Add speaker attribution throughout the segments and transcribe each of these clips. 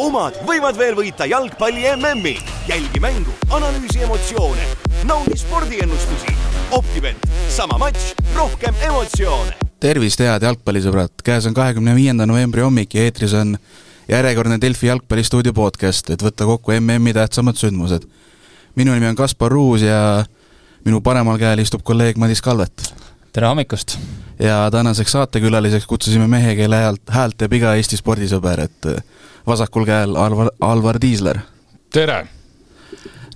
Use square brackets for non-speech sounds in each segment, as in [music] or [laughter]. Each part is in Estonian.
Speaker 1: omad võivad veel võita jalgpalli MM-i. jälgi mängu, analüüsi emotsioone, naudi spordiennustusi. Optibet, sama matš, rohkem emotsioone.
Speaker 2: tervist, head jalgpallisõbrad, käes on kahekümne viienda novembri hommik ja eetris on järjekordne Delfi jalgpallistuudio podcast, et võtta kokku MM-i tähtsamad sündmused. minu nimi on Kaspar Ruus ja minu paremal käel istub kolleeg Madis Kalvet.
Speaker 3: tere hommikust!
Speaker 2: ja tänaseks saatekülaliseks kutsusime mehe, kelle häält, häält teeb iga Eesti spordisõber, et vasakul käel Alvar, Alvar Tiisler.
Speaker 4: tere!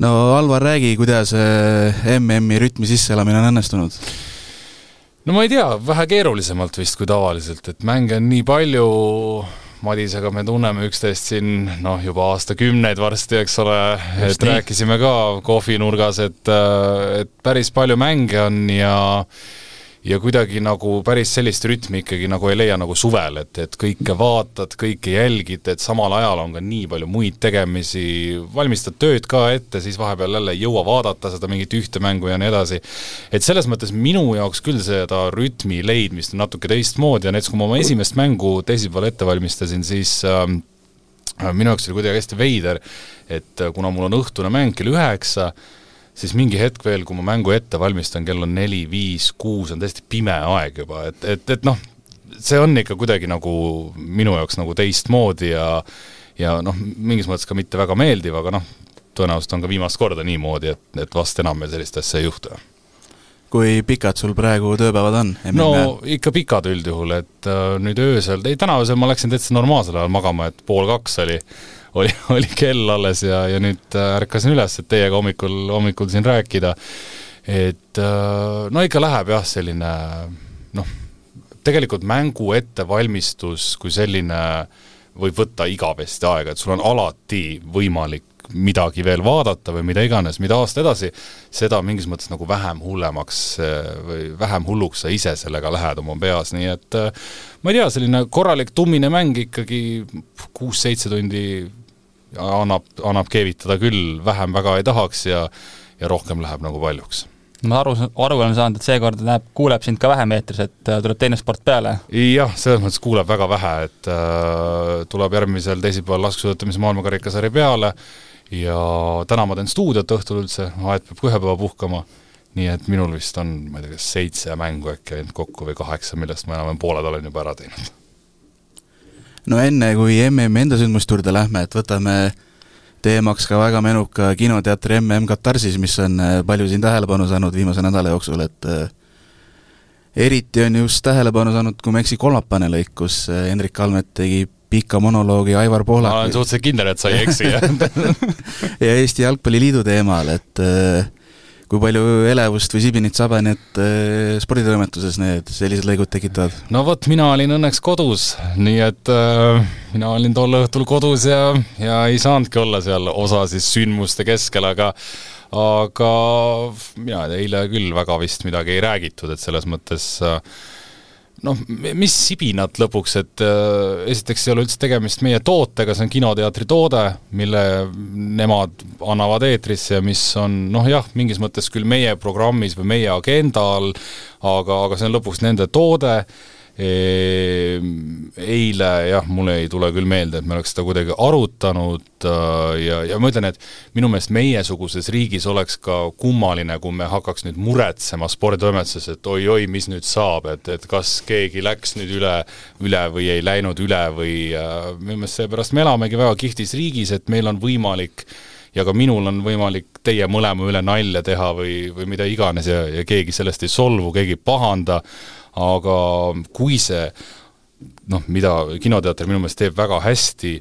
Speaker 2: no Alvar, räägi, kuidas MM-i rütmi sisseelamine on õnnestunud?
Speaker 4: no ma ei tea, vähe keerulisemalt vist kui tavaliselt, et mänge on nii palju, Madisega me tunneme üksteist siin noh, juba aastakümneid varsti, eks ole, et nii. rääkisime ka kohvinurgas, et, et päris palju mänge on ja ja kuidagi nagu päris sellist rütmi ikkagi nagu ei leia nagu suvel, et, et kõike vaatad, kõike jälgid, et samal ajal on ka nii palju muid tegemisi, valmistad tööd ka ette, siis vahepeal jälle ei jõua vaadata seda mingit ühte mängu ja nii edasi. et selles mõttes minu jaoks küll seda rütmi leidmist on natuke teistmoodi ja näiteks kui ma oma esimest mängu teisipäeval ette valmistasin, siis äh, minu jaoks oli kuidagi hästi veider, et kuna mul on õhtune mäng kell üheksa, siis mingi hetk veel, kui ma mängu ette valmistan, kell on neli, viis, kuus, on täiesti pime aeg juba, et, et, et noh, see on ikka kuidagi nagu minu jaoks nagu teistmoodi ja ja noh, mingis mõttes ka mitte väga meeldiv, aga noh, tõenäoliselt on ka viimast korda niimoodi, et, et vast enam meil sellist asja ei juhtu.
Speaker 2: kui pikad sul praegu tööpäevad on?
Speaker 4: no ikka pikad üldjuhul, et äh, nüüd öösel, ei täna öösel ma läksin täitsa normaalsel ajal magama, et pool kaks oli oli, [laughs] oli kell alles ja, ja nüüd äh, ärkasin üles, et teiega hommikul, hommikul siin rääkida. et äh, no ikka läheb jah, selline noh, tegelikult mängu ettevalmistus kui selline võib võtta igavesti aega, et sul on alati võimalik midagi veel vaadata või mida iganes, mida aasta edasi, seda mingis mõttes nagu vähem hullemaks äh, või vähem hulluks sa ise sellega lähed oma peas, nii et ma ei tea, selline korralik tummine mäng ikkagi kuus-seitse tundi annab, annab keevitada küll, vähem väga ei tahaks ja ja rohkem läheb nagu paljuks
Speaker 3: ma aru, aru olen saanud, et seekord näeb, kuuleb sind ka vähem eetris, et äh, tuleb teine sport peale?
Speaker 4: jah, selles mõttes kuuleb väga vähe, et äh, tuleb järgmisel teisipäeval laskesuusatamise maailmakarikasari peale ja täna ma teen stuudiot õhtul üldse, aed peab ka ühe päeva puhkama, nii et minul vist on, ma ei tea, kas seitse mängu äkki ainult kokku või kaheksa, millest ma enam-vähem pooled olen juba ära teinud.
Speaker 2: No enne, kui MM-i enda sündmuste juurde lähme, et võtame teemaks ka väga menuka kinoteatri MM Katarsis, mis on äh, palju siin tähelepanu saanud viimase nädala jooksul, et äh, eriti on just tähelepanu saanud, kui ma ei eksi, kolmapäevane lõik, kus äh, Hendrik Almet tegi pika monoloogi Aivar Pohlak.
Speaker 4: ma olen suhteliselt kindel, et sa ei [laughs] eksi, jah
Speaker 2: ja Eesti Jalgpalliliidu teemal, et äh, kui palju elevust või sibinit sabenit äh, sporditoimetuses need sellised lõigud tekitavad?
Speaker 4: no vot, mina olin õnneks kodus, nii et äh, mina olin tol õhtul kodus ja, ja ei saanudki olla seal osa siis sündmuste keskel, aga aga mina eile küll väga vist midagi ei räägitud, et selles mõttes äh, noh, mis sibinat lõpuks, et äh, esiteks ei ole üldse tegemist meie tootega, see on kinoteatri toode, mille nemad annavad eetrisse ja mis on noh jah, mingis mõttes küll meie programmis või meie agenda all, aga, aga see on lõpuks nende toode. Ehm, eile jah, mulle ei tule küll meelde, et me oleks seda kuidagi arutanud äh, ja, ja ma ütlen, et minu meelest meiesuguses riigis oleks ka kummaline, kui me hakkaks nüüd muretsema sporditoimetuses, et oi-oi, mis nüüd saab, et, et kas keegi läks nüüd üle, üle või ei läinud üle või äh, minu meelest seepärast me elamegi väga kihvtis riigis, et meil on võimalik ja ka minul on võimalik teie mõlema üle nalja teha või, või mida iganes ja, ja keegi sellest ei solvu, keegi ei pahanda, aga kui see noh, mida Kinoteater minu meelest teeb väga hästi,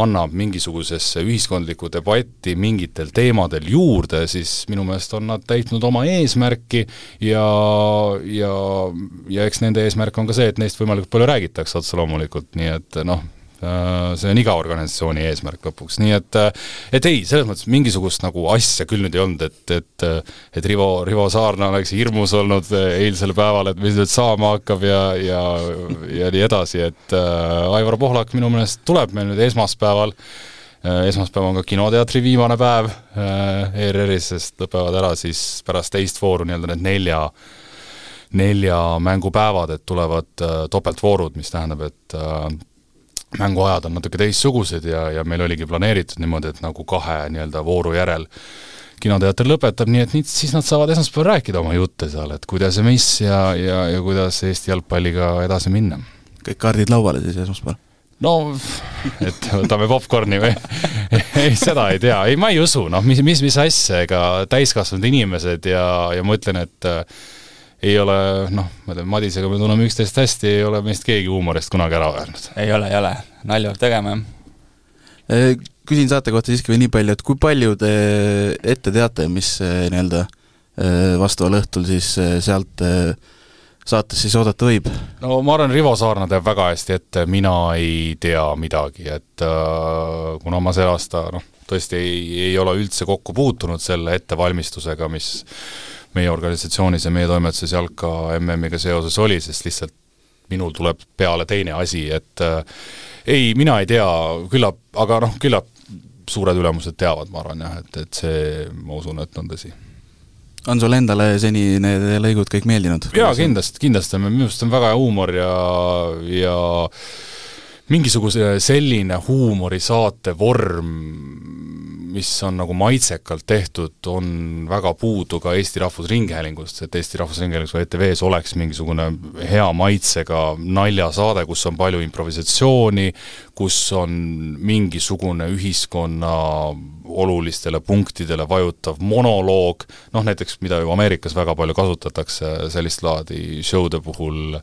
Speaker 4: annab mingisugusesse ühiskondlikku debatti mingitel teemadel juurde, siis minu meelest on nad täitnud oma eesmärki ja, ja, ja eks nende eesmärk on ka see, et neist võimalikult palju räägitakse otse loomulikult, nii et noh, see on iga organisatsiooni eesmärk lõpuks, nii et äh, et ei, selles mõttes mingisugust nagu asja küll nüüd ei olnud, et, et et Rivo, Rivo Saarna oleks hirmus olnud äh, eilsel päeval, et mis nüüd saama hakkab ja, ja ja nii edasi, et äh, Aivar Pohlak minu meelest tuleb meil nüüd esmaspäeval. Äh,, esmaspäev on ka kinoteatri viimane päev äh, ERR-is, sest lõpevad ära siis pärast teist vooru nii-öelda need nelja nelja mängupäevad, et tulevad äh, topeltvoorud, mis tähendab, et äh, mänguajad on natuke teistsugused ja, ja meil oligi planeeritud niimoodi, et nagu kahe nii-öelda vooru järel kinoteater lõpetab, nii et nii, siis nad saavad esmaspäeval rääkida oma jutte seal, et kuidas ja mis ja, ja, ja kuidas Eesti jalgpalliga edasi minna.
Speaker 2: kõik kaardid lauale siis esmaspäeval?
Speaker 4: no, [laughs] et võtame popkorni või [laughs] ei, seda ei tea, ei ma ei usu, noh, mis, mis, mis asja, ega täiskasvanud inimesed ja, ja ma ütlen, et äh, ei ole noh, ma tean, Madisega me tunneme üksteist hästi, ei ole meist keegi huumorist kunagi ära öelnud.
Speaker 3: ei ole, ei ole, nalja peab tegema,
Speaker 2: jah. Küsin saate kohta siiski veel nii palju, et kui palju te ette teate, mis nii-öelda äh, vastaval õhtul siis sealt saates siis oodata võib?
Speaker 4: no ma arvan, Rivo Saarna teab väga hästi ette, mina ei tea midagi, et äh, kuna ma see aasta noh, tõesti ei, ei ole üldse kokku puutunud selle ettevalmistusega, mis meie organisatsioonis ja meie toimetuses jalka MM-iga seoses oli, sest lihtsalt minul tuleb peale teine asi, et äh, ei, mina ei tea, küllap, aga noh, küllap suured ülemused teavad, ma arvan jah, et, et see, ma usun, et on tõsi.
Speaker 2: on sulle endale seni need lõigud kõik meeldinud?
Speaker 4: jaa, kindlasti, kindlasti, minu arust on väga hea huumor ja, ja mingisuguse selline huumorisaate vorm mis on nagu maitsekalt tehtud, on väga puudu ka Eesti Rahvusringhäälingust, et Eesti Rahvusringhäälingus või ETV-s oleks mingisugune hea maitsega naljasaade, kus on palju improvisatsiooni, kus on mingisugune ühiskonna olulistele punktidele vajutav monoloog, noh näiteks, mida ju Ameerikas väga palju kasutatakse sellist laadi show'de puhul,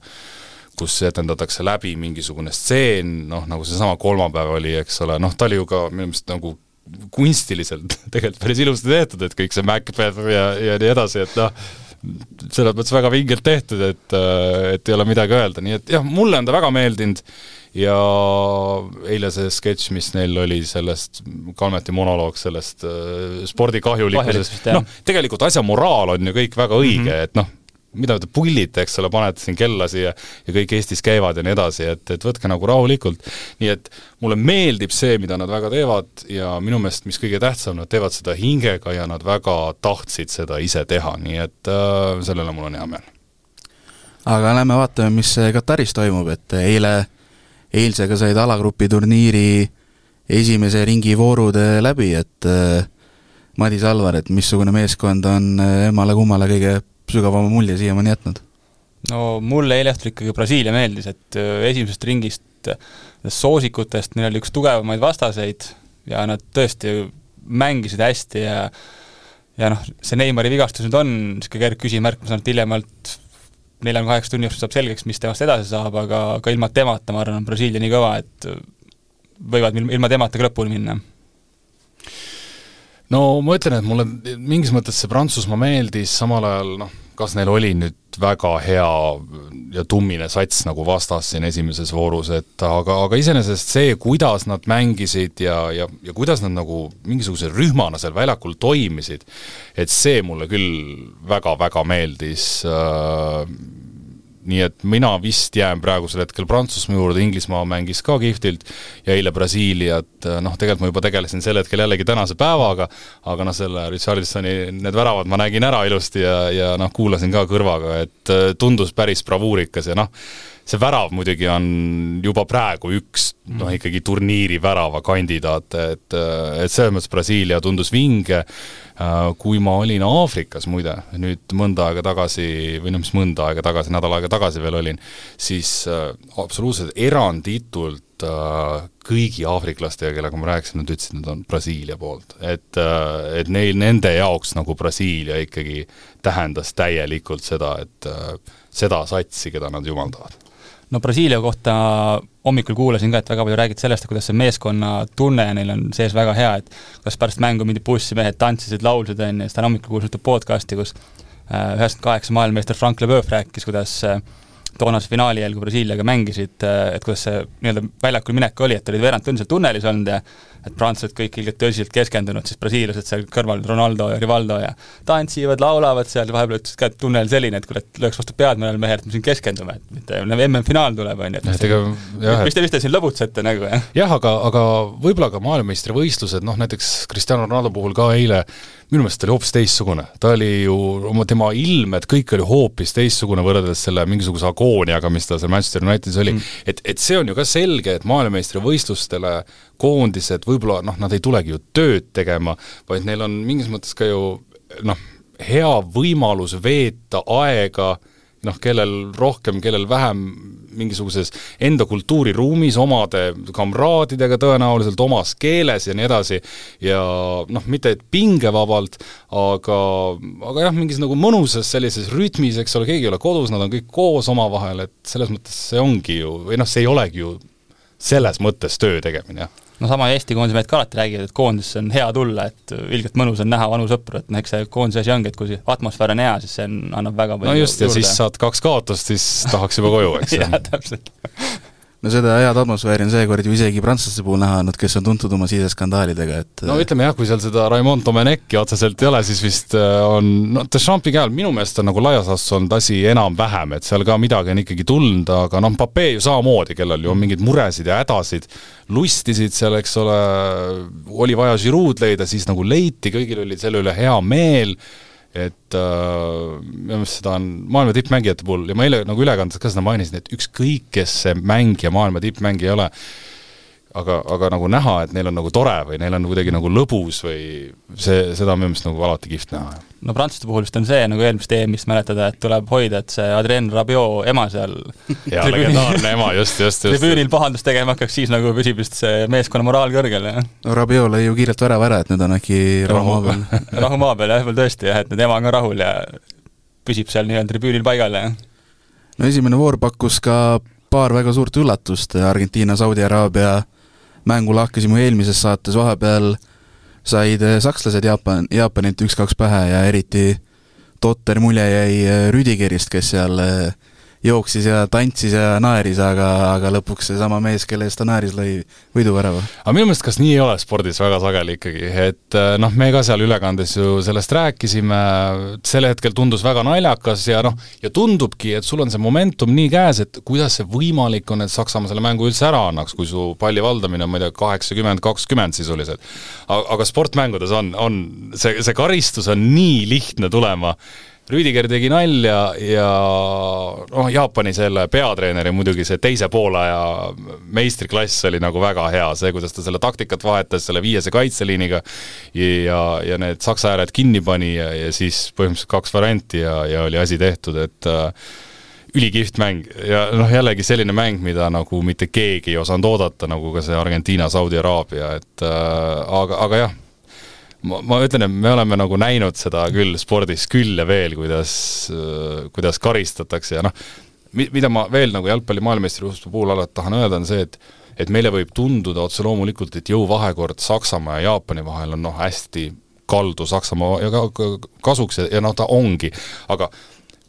Speaker 4: kus etendatakse läbi mingisugune stseen, noh nagu seesama kolmapäev oli, eks ole, noh ta oli ju ka minu meelest nagu kunstiliselt. [laughs] Tegelikult päris ilusti tehtud, et kõik see Macbeth ja, ja nii edasi, et noh, selles mõttes väga vingelt tehtud, et, et ei ole midagi öelda, nii et jah, mulle on ta väga meeldinud ja eile see sketš, mis neil oli sellest, Kalmeti monoloog sellest äh, spordikahjulikkusest, noh, tegelikult asja moraal on ju kõik väga õige mm, -hmm. et noh, mida te pullite, eks ole, panete siin kella siia ja kõik Eestis käivad ja nii edasi, et, et võtke nagu rahulikult. nii et mulle meeldib see, mida nad väga teevad ja minu meelest, mis kõige tähtsam, nad teevad seda hingega ja nad väga tahtsid seda ise teha, nii et äh, sellele mul on hea meel.
Speaker 2: aga lähme vaatame, mis Kataris toimub, et eile, eilsega said alagrupi turniiri esimese ringi voorud läbi, et äh, Madis Alvar, et missugune meeskond on äh, emmale-kummale kõige sügavama mulje siiamaani jätnud?
Speaker 3: no mulle eile õhtul ikkagi Brasiilia meeldis, et äh, esimesest ringist äh, soosikutest neil oli üks tugevamaid vastaseid ja nad tõesti mängisid hästi ja ja noh, see Neimari vigastus nüüd on niisugune kerge küsimärk, ma saan aru, et hiljemalt neljakümne-kaheksa tunni jooksul saab selgeks, mis temast edasi saab, aga ka ilma temata, ma arvan, on Brasiilia nii kõva, et võivad ilma temata ka lõpuni minna
Speaker 4: no ma ütlen, et mulle mingis mõttes see Prantsusmaa meeldis, samal ajal noh, kas neil oli nüüd väga hea ja tummine sats nagu vastas siin esimeses voorus, et aga, aga iseenesest see, kuidas nad mängisid ja, ja, ja kuidas nad nagu mingisuguse rühmana seal väljakul toimisid, et see mulle küll väga-väga meeldis äh, nii et mina vist jään praegusel hetkel Prantsusmaa juurde, Inglismaa mängis ka kihvtilt ja eile Brasiiliat, noh, tegelikult ma juba tegelesin sel hetkel jällegi tänase päevaga, aga noh, selle Richarlisoni need väravad ma nägin ära ilusti ja, ja noh, kuulasin ka kõrvaga, et äh, tundus päris bravuurikas ja noh, see värav muidugi on juba praegu üks noh, ikkagi turniiri värava kandidaat, et, et selles mõttes Brasiilia tundus vinge, äh, kui ma olin Aafrikas muide, nüüd mõnda aega tagasi, või noh, mis mõnda aega tagasi, nädal aega tagasi veel olin, siis äh, absoluutselt eranditult äh, kõigi aafriklastega, kellega ma rääkisin, nad ütlesid, nad on Brasiilia poolt. et, et neil, nende jaoks nagu Brasiilia ikkagi tähendas täielikult seda, et seda satsi, keda nad jumaldavad
Speaker 3: no Brasiilia kohta hommikul kuulasin ka, et väga palju räägiti sellest, kuidas see meeskonnatunne neil on sees väga hea, et kuidas pärast mängu mindi bussi, mehed tantsisid, laulsid, on ju, siis täna hommikul kuulsin ühte podcasti, kus äh, üheksakümmend kaheksa maailmameister Frank Leboeuf rääkis, kuidas äh, toonase finaali eel, kui Brasiiliaga mängisid, äh, et kuidas see nii-öelda väljakul minek oli, et olid veerand tundi seal tunnelis olnud ja et prantslased kõik ilgelt tõsiselt keskendunud, siis brasiillased seal kõrval, Ronaldo ja Rivaldo ja tantsivad, laulavad seal, vahepeal ütlesid ka, et tunne oli selline, et kuule, et lööks vastu pead mõnele mehele, et me siin keskendume, et mitte MM-finaal tuleb, on ju, et mis te, mis te, mis te siin lõbutsete nagu, jah?
Speaker 4: jah, aga, aga võib-olla ka maailmameistrivõistlused, noh näiteks Cristiano Ronaldo puhul ka eile minu meelest ta oli hoopis teistsugune, ta oli ju, oma tema ilmed, kõik oli hoopis teistsugune võrreldes selle mingisuguse agooniaga, mis ta seal Manchester Unitedis oli mm., et, et see on ju ka selge, et maailmameistrivõistlustele koondised võib-olla noh, nad ei tulegi ju tööd tegema, vaid neil on mingis mõttes ka ju noh, hea võimalus veeta aega noh, kellel rohkem, kellel vähem mingisuguses enda kultuuriruumis, omade kamraadidega tõenäoliselt, omas keeles ja nii edasi, ja noh, mitte et pingevabalt, aga, aga jah, mingis nagu mõnusas sellises rütmis, eks ole, keegi ei ole kodus, nad on kõik koos omavahel, et selles mõttes see ongi ju, või noh, see ei olegi ju selles mõttes töö tegemine, jah
Speaker 3: no sama Eesti koondise mehed ka alati räägivad, et koondisse on hea tulla, et ilgelt mõnus on näha vanu sõpru, et noh, eks see koondise asi ongi, et kui atmosfäär on hea, siis see on, annab väga
Speaker 4: palju no just, ja siis saad kaks kaotust, siis tahaks juba koju, eks [laughs] ju.
Speaker 3: jah, täpselt
Speaker 2: no seda head atmosfääri on seekord ju isegi prantslaste puhul näha olnud, kes on tuntud oma siseskandaalidega, et
Speaker 4: no ütleme jah, kui seal seda Raimond Domenec'i otseselt ei ole, siis vist äh, on, no Deschampi käel minu meelest on nagu laias laastus olnud asi enam-vähem, et seal ka midagi on ikkagi tulnud, aga noh, Pape ju samamoodi, kellel ju on mingeid muresid ja hädasid, lustisid seal, eks ole, oli vaja Giroud leida, siis nagu leiti, kõigil oli selle üle hea meel et äh, minu meelest seda on maailma tippmängijate puhul ja ma eile nagu ülekandes ka seda mainisin, et ükskõik, kes see mängija maailma tippmängija ei ole, aga, aga nagu näha, et neil on nagu tore või neil on kuidagi nagu lõbus või see, seda on minu meelest nagu alati kihvt näha.
Speaker 3: no prantslaste puhul vist on see nagu eelmist EM-ist mäletada, et tuleb hoida, et see Adrien Rabiot ema seal [laughs]
Speaker 4: jaa, legendaarne ema, just, just, just.
Speaker 3: tribüünil pahandust tegema hakkaks, siis nagu püsib vist see meeskonna moraal kõrgel, jah.
Speaker 2: no Rabiot lõi ju kiirelt värava ära, et nüüd on äkki rahu maa peal [laughs]
Speaker 3: rahu maa peal jah, veel tõesti jah, et nüüd ema on ka rahul ja püsib seal nii-öelda tribüünil paigal ja
Speaker 2: no esimene voor pakkus ka paar väga suurt üllatust, Argentiina, Saudi Araabia mängu lahkasime eelmises saates, vahepeal said eh, sakslased Jaapan, Jaapanilt üks-kaks pähe ja eriti totter mulje jäi eh, Rüdigerist, kes seal äh, jooksis ja tantsis ja naeris, aga, aga lõpuks seesama mees, kelle eest ta naeris, lõi võiduvärava.
Speaker 4: aga minu meelest kas nii ei ole spordis väga sageli ikkagi, et äh, noh, me ka seal ülekandes ju sellest rääkisime, sel hetkel tundus väga naljakas ja noh, ja tundubki, et sul on see momentum nii käes, et kuidas see võimalik on, et Saksamaa selle mängu üldse ära annaks, kui su palli valdamine on, ma ei tea, kaheksakümmend, kakskümmend sisuliselt. aga sportmängudes on, on see, see karistus on nii lihtne tulema Rüüdiger tegi nalja ja noh, Jaapani selle peatreeneri muidugi see teise poolaja meistriklass oli nagu väga hea, see, kuidas ta selle taktikat vahetas selle viiese kaitseliiniga ja, ja need saksa ääred kinni pani ja, ja siis põhimõtteliselt kaks varianti ja, ja oli asi tehtud, et äh, ülikihvt mäng. Ja noh, jällegi selline mäng, mida nagu mitte keegi ei osanud oodata, nagu ka see Argentiina, Saudi Araabia, et äh, aga, aga jah ma, ma ütlen, et me oleme nagu näinud seda küll spordis küll ja veel, kuidas, kuidas karistatakse ja noh, mida ma veel nagu jalgpalli maailmameistrivõistluste puhul alati tahan öelda, on see, et et meile võib tunduda otse loomulikult, et jõuvahekord Saksamaa ja Jaapani vahel on noh, hästi kaldu Saksamaa ja ka, ka kasuks ja, ja noh, ta ongi, aga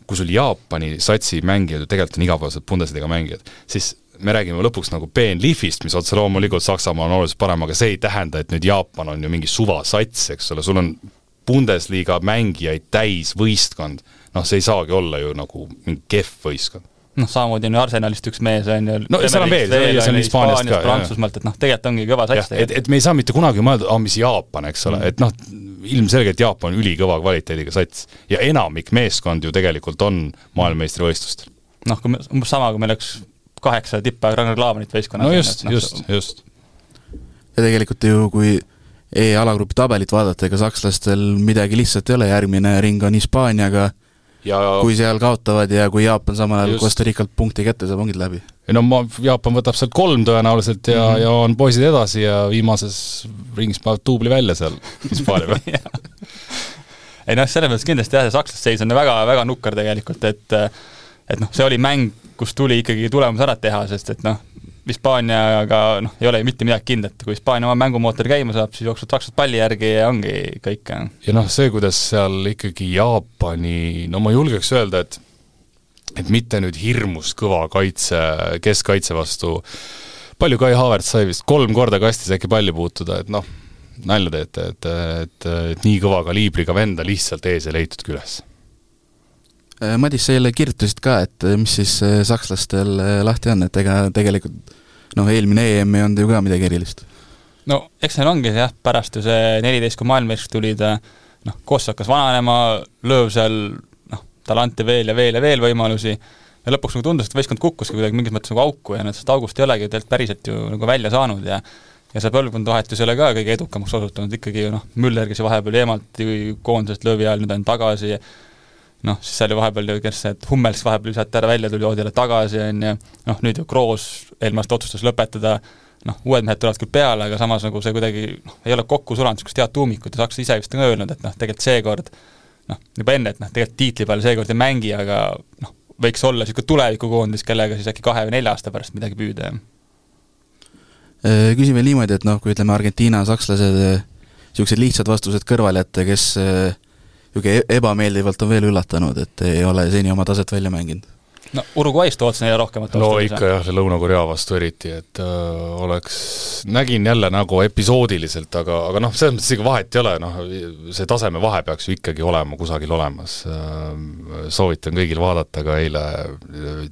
Speaker 4: kui sul Jaapani satsi mängijad ju tegelikult on igapäevased Bundesliga mängijad, siis me räägime lõpuks nagu BNLIF-ist, mis otse loomulikult Saksamaa on oluliselt parem, aga see ei tähenda, et nüüd Jaapan on ju mingi suvasats, eks ole, sul on Bundesliga mängijaid täis võistkond, noh, see ei saagi olla ju nagu mingi kehv võistkond
Speaker 3: noh, samamoodi on ju Arsenalist üks mees, on ju.
Speaker 4: no seal on veel, see on Hispaaniast ka.
Speaker 3: Prantsusmaalt, et noh, tegelikult ongi kõva sats.
Speaker 4: et, et me ei saa mitte kunagi mõelda, aa, mis Jaapan, eks ole mm., et noh, ilmselgelt Jaapan on ülikõva kvaliteediga sats ja enamik meeskond ju tegelikult on maailmameistrivõistlustel.
Speaker 3: noh, kui me, umbes sama, kui meil oleks kaheksa tippa Ragnar Klavanit võistkonnas.
Speaker 4: no just, no, just, just.
Speaker 2: ja tegelikult ju, kui E-alagrupi tabelit vaadata, ega sakslastel midagi lihtsalt ei ole, järgmine ring on Hispaaniaga ja kui seal kaotavad ja kui Jaapan samal ajal Costa Ricalt punkti kätte saab, ongi läbi.
Speaker 4: ei no ma, Jaapan võtab sealt kolm tõenäoliselt ja mm, -hmm. ja on poisid edasi ja viimases ringis panevad duubli välja seal Hispaania peal [laughs]
Speaker 3: ei noh, selles mõttes kindlasti jah, see sakslaste seis on väga, väga nukker tegelikult, et et noh, see oli mäng, kus tuli ikkagi tulemus ära teha, sest et noh, Hispaaniaga noh, ei ole ju mitte midagi kindlat, kui Hispaania oma mängumootori käima saab, siis jooksevad sakslased palli järgi ja ongi kõik.
Speaker 4: ja noh, see, kuidas seal ikkagi Jaapani, no ma julgeks öelda, et et mitte nüüd hirmus kõva kaitse, keskkaitse vastu, palju Kai Havertz sai vist kolm korda kastis äkki palli puutuda, et noh, nalja teete, et, et, et, et nii kõva kaliibriga venda lihtsalt ees ei leitudki üles
Speaker 2: Madis, sa jälle kirjutasid ka, et äh, mis siis äh, sakslastel lahti on, et ega tegelikult noh, eelmine EM ei olnud ju ka midagi erilist.
Speaker 3: no eks neil ongi jah, pärast ju see neliteist, kui maailmameistriks tulid, noh, Koss hakkas vananema, lööv seal noh, talle anti veel ja veel ja veel võimalusi, ja lõpuks nagu tundus, et võistkond kukkuski kuidagi mingis mõttes nagu auku ja sellest august ei olegi tegelikult päriselt ju nagu välja saanud ja ja see põlvkondvahetus ei ole ka kõige edukamaks osutunud, ikkagi ju noh, Müller, kes vahepeal eemaldati koondisest löövi ajal, nüüd on tagasi, noh, siis seal ju vahepeal ju, kes et Hummels vahepeal visati ära, välja tuli, joodi jälle tagasi, on ju, noh nüüd ju Kroos eelmine aasta otsustas lõpetada, noh, uued mehed tulevad küll peale, aga samas nagu see kuidagi noh, ei ole kokku sulanud niisugust head tuumikut ja Saks ise vist on ka öelnud, et noh, tegelikult seekord noh, juba enne, et noh, tegelikult tiitli peale seekord ei mängi, aga noh, võiks olla niisugune tulevikukoondis, kellega siis äkki kahe või nelja aasta pärast midagi püüda, jah.
Speaker 2: Äh, küsin veel niimoodi, et noh, kui ütleme, Argentiina, sakslased, niisugused äh, lihtsad vastused kõrvale jätta, kes niisugune äh, ebameeldivalt on veel üllatanud, et ei ole seni oma taset välja mänginud?
Speaker 3: No Uruguay'st ootasin neile rohkemat
Speaker 4: no ikka jah, see Lõuna-Korea vastu eriti, et äh, oleks, nägin jälle nagu episoodiliselt, aga, aga noh, selles mõttes ega vahet ei ole, noh, see tasemevahe peaks ju ikkagi olema kusagil olemas äh,. soovitan kõigil vaadata ka eile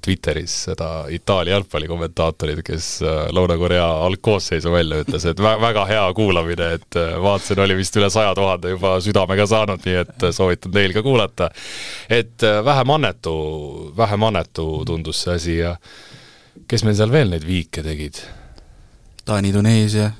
Speaker 4: Twitteris seda Itaalia jalgpallikommentaatorit, kes äh, Lõuna-Korea algkoosseisu välja ütles, et vä väga hea kuulamine, et äh, vaatasin, oli vist üle saja tuhande juba südamega saanud, nii et äh, soovitan teil ka kuulata. et äh, vähem annetu, vähem annetu võimatu tundus see asi ja kes meil seal veel neid viike tegid?
Speaker 2: Taani, Tuneesia.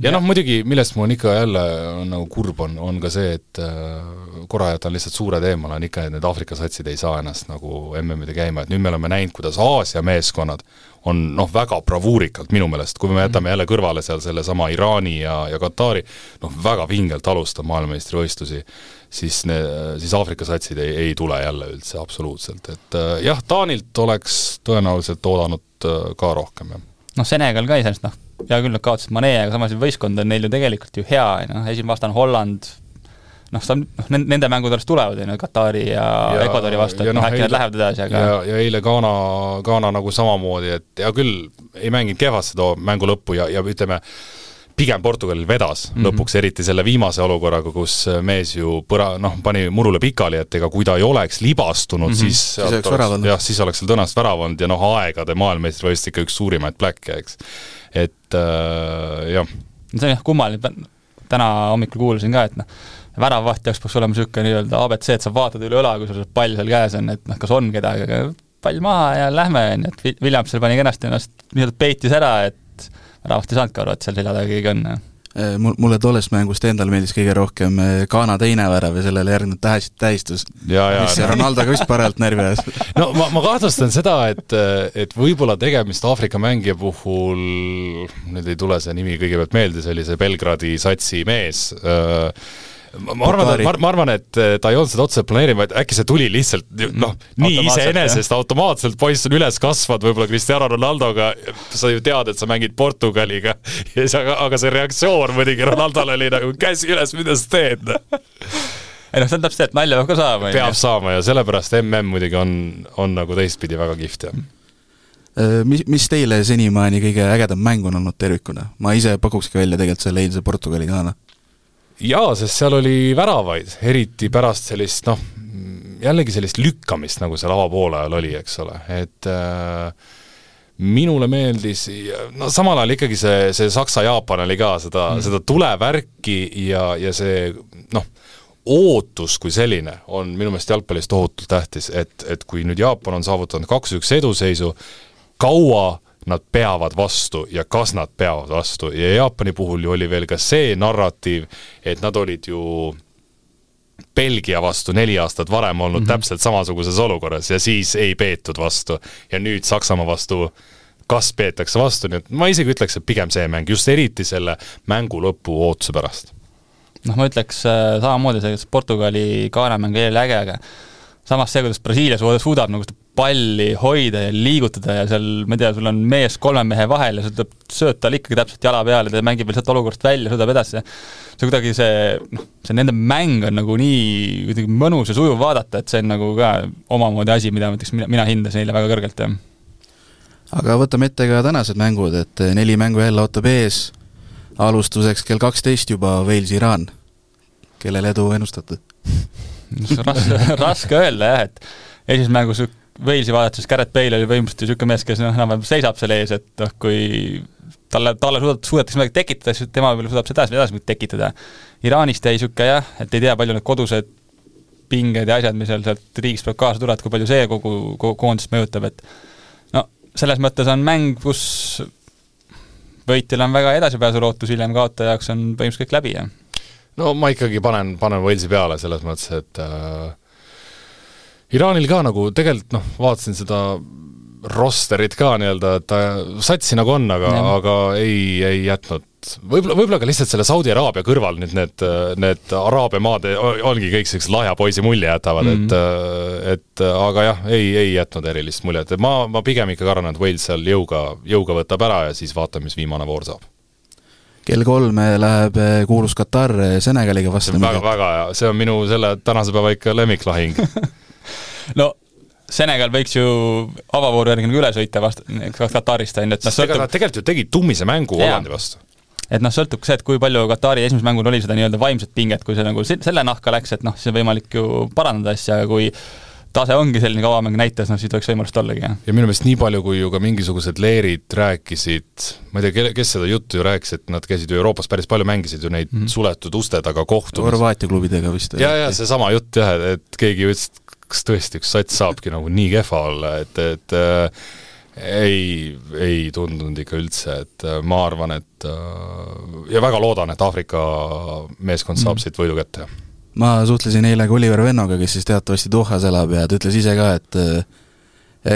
Speaker 4: ja noh, muidugi, millest mul on ikka jälle on nagu kurb, on, on ka see, et äh, korra jätan lihtsalt suured eemale, on ikka, et need Aafrika satsid ei saa ennast nagu MM-ide käima, et nüüd me oleme näinud, kuidas Aasia meeskonnad on noh, väga bravuurikalt minu meelest, kui me jätame jälle kõrvale seal sellesama Iraani ja, ja Katari, noh, väga vingelt alustab maailmameistrivõistlusi siis ne-, siis Aafrika satsid ei, ei tule jälle üldse absoluutselt, et äh, jah, Taanilt oleks tõenäoliselt oodanud äh, ka rohkem, jah.
Speaker 3: noh, Senegal ka iseenesest noh, hea küll, nad kaotasid Mane, aga samas võistkond on neil ju tegelikult ju hea, noh, esimene vastane Holland, noh, sa, noh, nende mängud alles tulevad, on ju, Katari ja, ja Ecuadori vastu, et noh, äkki nad lähevad edasi, aga
Speaker 4: ja, ja eile Ghana, Ghana nagu samamoodi, et hea küll, ei mänginud kehvasti too mängu lõppu ja, ja ütleme, pigem Portugalil vedas mm -hmm. lõpuks, eriti selle viimase olukorraga, kus mees ju põra-, noh, pani murule pikali, et ega kui ta ei oleks libastunud mm, -hmm. siis
Speaker 2: siis oleks värav olnud.
Speaker 4: jah, siis oleks seal tõenäoliselt värav olnud ja noh, aegade maailmameistrivõistlus ikka üks suurimaid pläkke, eks. et äh, jah.
Speaker 3: see on jah kummaline, täna hommikul kuulasin ka, et noh, väravvaht jaoks peaks olema niisugune nii-öelda abc, et sa vaatad üle õla, kui sul see pall seal käes on, et noh, kas on kedagi, aga pall maha ja lähme, on ju, et Williamson pani kenasti ennast nii-öelda peitis ära, et väravat ei saanudki aru, et seal selja taga keegi on.
Speaker 2: Äh, mul, mulle tollest mängust endale meeldis kõige rohkem äh, Ghana teine värav ja sellele järgnenud tähes, tähistus, mis no. Ronaldo ka vist parajalt närvi ajas. [laughs]
Speaker 4: no ma, ma kahtlustan seda, et, et võib-olla tegemist Aafrika mängija puhul, nüüd ei tule see nimi kõigepealt meelde, see oli see Belgradi satsi mees äh,, ma, arvan, ma, ma arvan, et eh, ta ei olnud seda otseselt planeerinud, vaid äkki see tuli lihtsalt noh, nii iseenesest automaatselt, poiss on üles kasvanud võib-olla Cristiano Ronaldoga, sa ju tead, et sa mängid Portugaliga, aga, aga see reaktsioon muidugi Ronaldol oli nagu käsi üles, mida sa teed
Speaker 3: ei noh, see on täpselt see, et nalja peab ka saama.
Speaker 4: peab saama ja sellepärast mm muidugi on, on nagu teistpidi väga kihvt, jah
Speaker 2: äh, mis, mis teile senimaani kõige ägedam mäng on olnud tervikuna? ma ise pakukski välja tegelikult selle eilse Portugali-Ghana
Speaker 4: jaa, sest seal oli väravaid, eriti pärast sellist noh, jällegi sellist lükkamist, nagu seal avapoolajal oli, eks ole, et äh, minule meeldis, no samal ajal ikkagi see, see Saksa-Jaapan oli ka seda mm., seda tulevärki ja, ja see noh, ootus kui selline on minu meelest jalgpallis tohutult tähtis, et, et kui nüüd Jaapan on saavutanud kaks-üks eduseisu, kaua nad peavad vastu ja kas nad peavad vastu ja Jaapani puhul ju oli veel ka see narratiiv, et nad olid ju Belgia vastu neli aastat varem olnud mm -hmm. täpselt samasuguses olukorras ja siis ei peetud vastu. ja nüüd Saksamaa vastu kas peetakse vastu, nii et ma isegi ütleks, et pigem see mäng, just eriti selle mängu lõpu ootuse pärast.
Speaker 3: noh, ma ütleks äh, samamoodi, see Portugali kaaramäng oli äge, aga samas see, kuidas Brasiilia suudab nagu seda palli hoida ja liigutada ja seal, ma ei tea, sul on mees kolme mehe vahel ja sul tuleb sööt talle ikkagi täpselt jala peale, ta mängib veel sealt olukorrast välja, suudab edasi, see kuidagi see, noh, see nende mäng on nagu nii kuidagi mõnus ja sujuv vaadata, et see on nagu ka omamoodi asi, mida ma ütleks, mina, mina hindasin eile väga kõrgelt, jah.
Speaker 2: aga võtame ette ka tänased mängud, et neli mängu jälle ootab ees, alustuseks kell kaksteist juba Wales-Iraan. kellele edu ennustate [laughs]
Speaker 3: raske, raske öelda jah, et esimeses mängus Walesi vaadates Garrett Bale oli põhimõtteliselt niisugune mees, kes noh, enam-vähem seisab seal ees, et noh, kui talle, talle suudet-, suudetakse midagi tekitada, siis tema võib-olla suudab seda edasi, edasi tekitada. Iraanist jäi niisugune jah, et ei tea, palju need kodused pinged ja asjad, mis seal sealt riigist praegu kaasa tulevad, kui palju see kogu, kogu koondist mõjutab, et no selles mõttes on mäng, kus võitjal on väga edasipääsulootus, hiljem kaotaja jaoks on põhimõtteliselt kõik läbi, jah.
Speaker 4: no ma ikkagi panen, panen Walesi peale selles mõttes, et äh, Iraanil ka nagu tegelikult noh, vaatasin seda rosterit ka nii-öelda, et ta satsi nagu on, aga, aga ei, ei jätnud. Võib-olla, võib-olla ka lihtsalt selle Saudi Araabia kõrval nüüd need, need Araabia maad ongi kõik sellised lahja poisi mulje jätavad mm, -hmm. et et aga jah, ei, ei jätnud erilist muljet, et ma, ma pigem ikkagi arvan, et Wales seal jõuga, jõuga võtab ära ja siis vaatame, mis viimane voor saab.
Speaker 2: Kell kolme läheb kuulus Katar Senegaliga vastu.
Speaker 4: väga, väga hea, see on minu selle tänase päeva ikka lemmiklahing [laughs]
Speaker 3: no Senegal võiks ju avavooru järgi nagu üle sõita vastu, Katarist, on ju, et
Speaker 4: noh, sõltub... nad tegelikult ju tegid tummise mängu Hollandi vastu
Speaker 3: et noh, sõltub ka see, et kui palju Katari esimesel mängul oli seda nii-öelda vaimset pinget, kui see nagu selle nahka läks, et noh, siis on võimalik ju parandada asja, aga kui tase ongi selline, kaua mäng näitas, noh siis võiks võimalust ollagi, jah.
Speaker 4: ja minu meelest nii palju, kui ju ka mingisugused leerid rääkisid, ma ei tea, kelle, kes seda juttu ju rääkis, et nad käisid ju Euroopas päris palju, mängisid ju neid mm -hmm. suletud uste taga kohtumisi.
Speaker 2: Horvaatia klubidega vist.
Speaker 4: ja, ja seesama jutt jah, et keegi ütles, et kas tõesti üks sats saabki nagu nii kehva olla, et, et äh, ei, ei tundunud ikka üldse, et äh, ma arvan, et äh, ja väga loodan, et Aafrika meeskond saab mm. siit võidu kätte.
Speaker 2: ma suhtlesin eile ka Oliver Vennoga, kes siis teatavasti Dohas elab ja ta ütles ise ka, et äh,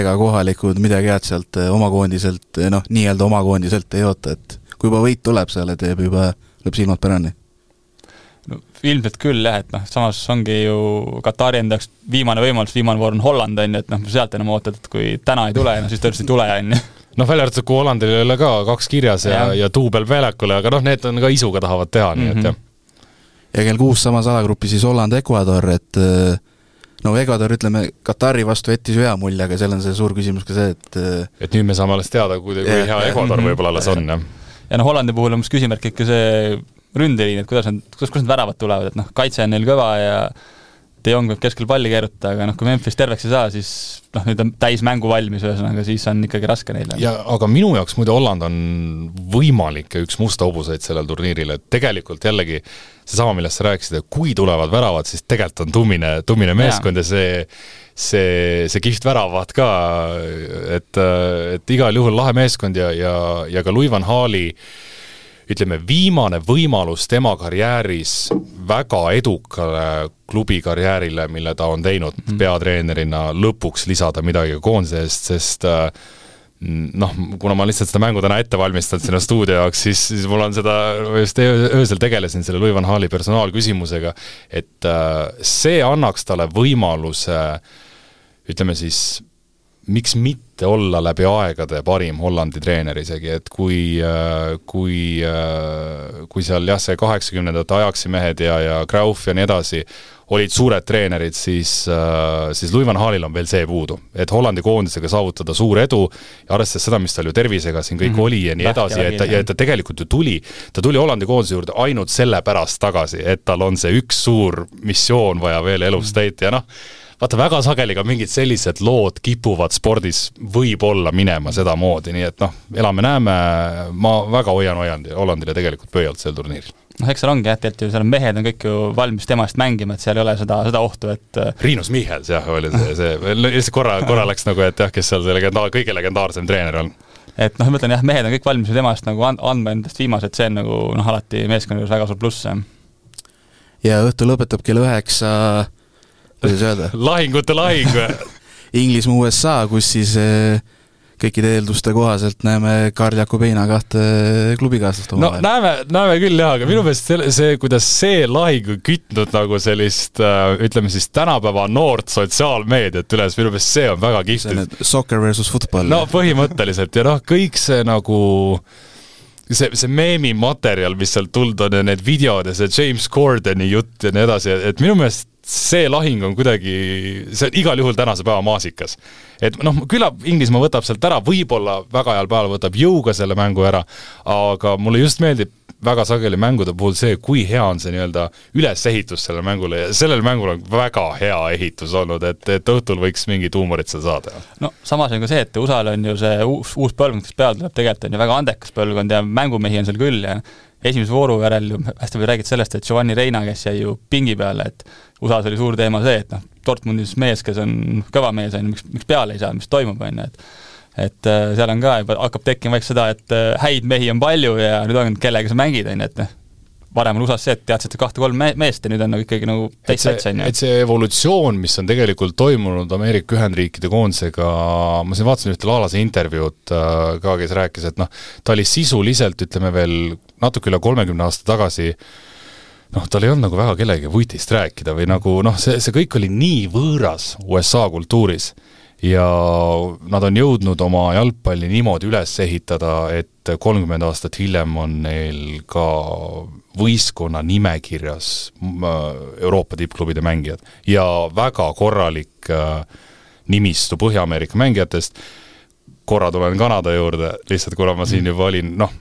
Speaker 2: ega kohalikud midagi head sealt oma koondiselt, noh, nii-öelda oma koondiselt ei oota, et kui juba võit tuleb seal, teeb juba, lööb silmad pärani
Speaker 3: no ilmselt küll jah, et noh, samas ongi ju Katari enda jaoks viimane võimalus, viimane voor on Holland, on ju, et noh, sealt enam ootad, et kui täna ei tule, no siis tõenäoliselt ei tule, on ju.
Speaker 4: noh, välja arvatud, kui Hollandil ei ole ka kaks kirjas ja, ja, ja duubel väljakule, aga noh, need on ka isuga tahavad teha mm, -hmm. nii et mhm. jah.
Speaker 2: ja kell kuus samas alagrupis siis Holland-Ecuador, et äh, no Ecuador, ütleme, Katari vastu jättis hea mulje, aga seal on see suur küsimus ka see, et äh,
Speaker 4: et nüüd me saame alles teada, kui, kui hea Ecuador võib-olla alles on, jah.
Speaker 3: ja noh, Hollandi puhul on vist küsimärk ikka see ründeliin, et kuidas nad, kuidas, kuidas need väravad tulevad, et noh, kaitse on neil kõva ja De Jong võib keskel palli keerutada, aga noh, kui Memphis terveks ei saa, siis noh, nüüd on täis mängu valmis, ühesõnaga siis on ikkagi raske neile.
Speaker 4: ja aga minu jaoks muide Holland on võimalikke üks musta hobuseid sellel turniiril, et tegelikult jällegi seesama, millest sa rääkisid, et kui tulevad väravad, siis tegelikult on tummine, tummine meeskond ja, ja see see, see kihvt väravaht ka, et, et igal juhul lahe meeskond ja, ja, ja ka Louis van Hali äh, ütleme, viimane võimalus tema karjääris väga edukale klubi karjäärile, mille ta on teinud mm -hmm. peatreenerina, lõpuks lisada midagi koondise eest, sest äh, noh, kuna ma lihtsalt seda mängu täna ette valmistanud sinna stuudio jaoks, siis, siis mul on seda, just öösel tegelesin selle Louis van Hali personaalküsimusega, et äh, see annaks talle võimaluse ütleme siis miks mitte olla läbi aegade parim Hollandi treener isegi, et kui, äh, kui, äh, kui seal jah, see kaheksakümnendate Ajaxi mehed ja, ja Grauf ja nii edasi olid suured treenerid, siis, äh, siis Louis van Halil on veel see puudu. et Hollandi koondisega saavutada suur edu ja arvestades seda, mis tal ju tervisega siin kõik mm -hmm. oli ja nii edasi ja et ta, ja et ta tegelikult ju tuli, ta tuli Hollandi koondise juurde ainult sellepärast tagasi, et tal on see üks suur missioon vaja veel elus täita ja noh, vaata, väga sageli ka mingid sellised lood kipuvad spordis võib-olla minema sedamoodi, nii et noh, elame-näeme, ma väga hoian Hollandi, Hollandile tegelikult pöialt sel turniiril
Speaker 3: noh, eks seal ongi jah, tegelikult ju seal mehed on kõik ju valmis tema eest mängima, et seal ei ole seda, seda ohtu, et äh,
Speaker 4: Riinus Michels jah, oli see, see, lihtsalt korra, korra läks nagu, et jah, kes seal see legendaar, kõige legendaarsem treener on.
Speaker 3: et noh, ma ütlen jah, mehed on kõik valmis ju tema eest nagu andma endast viimased, see on nagu noh, alati meeskonna juures väga suur pluss, jah.
Speaker 2: ja õhtu lõpetab kell üheksa kuidas [laughs] öelda
Speaker 4: lahingute lahing või [laughs]
Speaker 2: Inglismaa, USA, kus siis eh, kõikide eelduste kohaselt näeme Karl Jakobeina kahte klubikaaslast
Speaker 4: omavahel. no näeme, näeme küll jah, aga minu meelest selle, see, kuidas see lahing on kütnud nagu sellist äh, ütleme siis tänapäeva noort sotsiaalmeediat üles, minu meelest see on väga kihvt.
Speaker 2: Soccer versus football.
Speaker 4: no põhimõtteliselt ja noh, kõik see nagu see, see meemimaterjal, mis sealt tulnud on ja need videod ja see James Cordeni jutt ja nii edasi, et minu meelest see lahing on kuidagi, see on igal juhul tänase päeva maasikas. et noh, küllap Inglismaa võtab sealt ära, võib-olla väga heal päeval võtab jõuga selle mängu ära, aga mulle just meeldib väga sageli mängude puhul see, kui hea on see nii-öelda ülesehitus sellele mängule ja sellel mängul on väga hea ehitus olnud, et, et õhtul võiks mingit huumorit seal saada.
Speaker 3: no samas on ka see, et USA-l on ju see uus, uus põlvkond, kes peale tuleb, tegelikult on ju väga andekas põlvkond ja mängumehi on seal küll ja esimese vooru järel ju hästi palju räägiti sellest, et Giovanni Reina, kes jäi ju pingi peale, et USA-s oli suur teema see, et noh, Dortmundis mees, kes on kõva mees, on ju, miks, miks peale ei saa, mis toimub, on ju, et et äh, seal on ka juba, hakkab tekkima vaikselt seda, et äh, häid mehi on palju ja nüüd on, kellega sa mängid, on ju, et noh, varem on USA-s see, et teadsid kahte-kolm me-, meest ja nüüd on nagu ikkagi nagu täis sats, on ju.
Speaker 4: et see evolutsioon, mis on tegelikult toimunud Ameerika Ühendriikide koondisega, ma siin vaatasin ühte Laalase intervjuud äh, ka, kes rääkis, et noh, ta oli sisuliselt, ütleme veel natuke üle kolmekümne aasta tagasi noh, tal ei olnud nagu väga kellegi vutist rääkida või nagu noh, see, see kõik oli nii võõras USA kultuuris ja nad on jõudnud oma jalgpalli niimoodi üles ehitada, et kolmkümmend aastat hiljem on neil ka võistkonna nimekirjas Euroopa tippklubide mängijad. Ja väga korralik äh, nimistu Põhja-Ameerika mängijatest, korra tulen Kanada juurde, lihtsalt kuna ma siin juba olin, noh,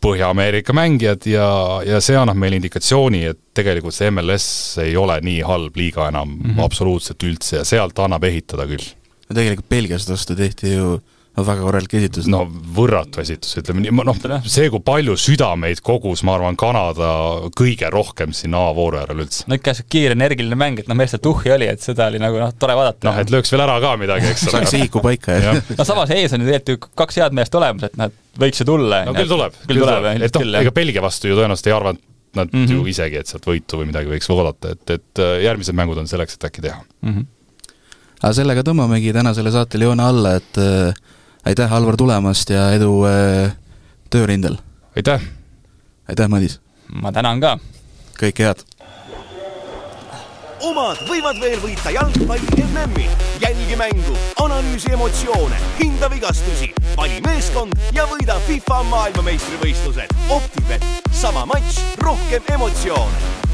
Speaker 4: Põhja-Ameerika mängijad ja, ja see annab meile indikatsiooni, et tegelikult see MLS ei ole nii halb liiga enam mm -hmm. absoluutselt üldse ja sealt annab ehitada küll
Speaker 2: no tegelikult Belgiast vastu tehti ju no väga korralik esitus.
Speaker 4: no võrratu esitus, ütleme nii, noh, see, kui palju südameid kogus, ma arvan, Kanada kõige rohkem siin avavooru järel üldse.
Speaker 3: no ikka see kiire energiline mäng, et noh, meestel tuhhi oli, et seda oli nagu noh, tore vaadata.
Speaker 4: noh, et lööks veel ära ka midagi, eks
Speaker 2: ole. [laughs] saaks sihiku paika ja
Speaker 3: no samas ees on ju tegelikult ju kaks head meest olemas, et et võiks ju tulla.
Speaker 4: no küll tuleb, küll tuleb, et noh, ega Belgia vastu ju tõenäoliselt ei arvanud nad mm -hmm. ju isegi, et sealt võitu või midagi võiks oodata, et, et äh, järgmised mängud on selleks, et äkki teha mm. -hmm
Speaker 2: aga sellega tõmbamegi tänasele saatele joone alla, et äh, aitäh, Alvar, tulemast ja edu äh, töörindel!
Speaker 4: aitäh!
Speaker 2: aitäh, Madis!
Speaker 3: ma tänan ka!
Speaker 2: kõike head!
Speaker 1: omad võivad veel võita jalgpalli MM-i. jälgi mängu, analüüsi emotsioone, hinda vigastusi, vali meeskond ja võida FIFA maailmameistrivõistlused. Optibet, sama matš, rohkem emotsioone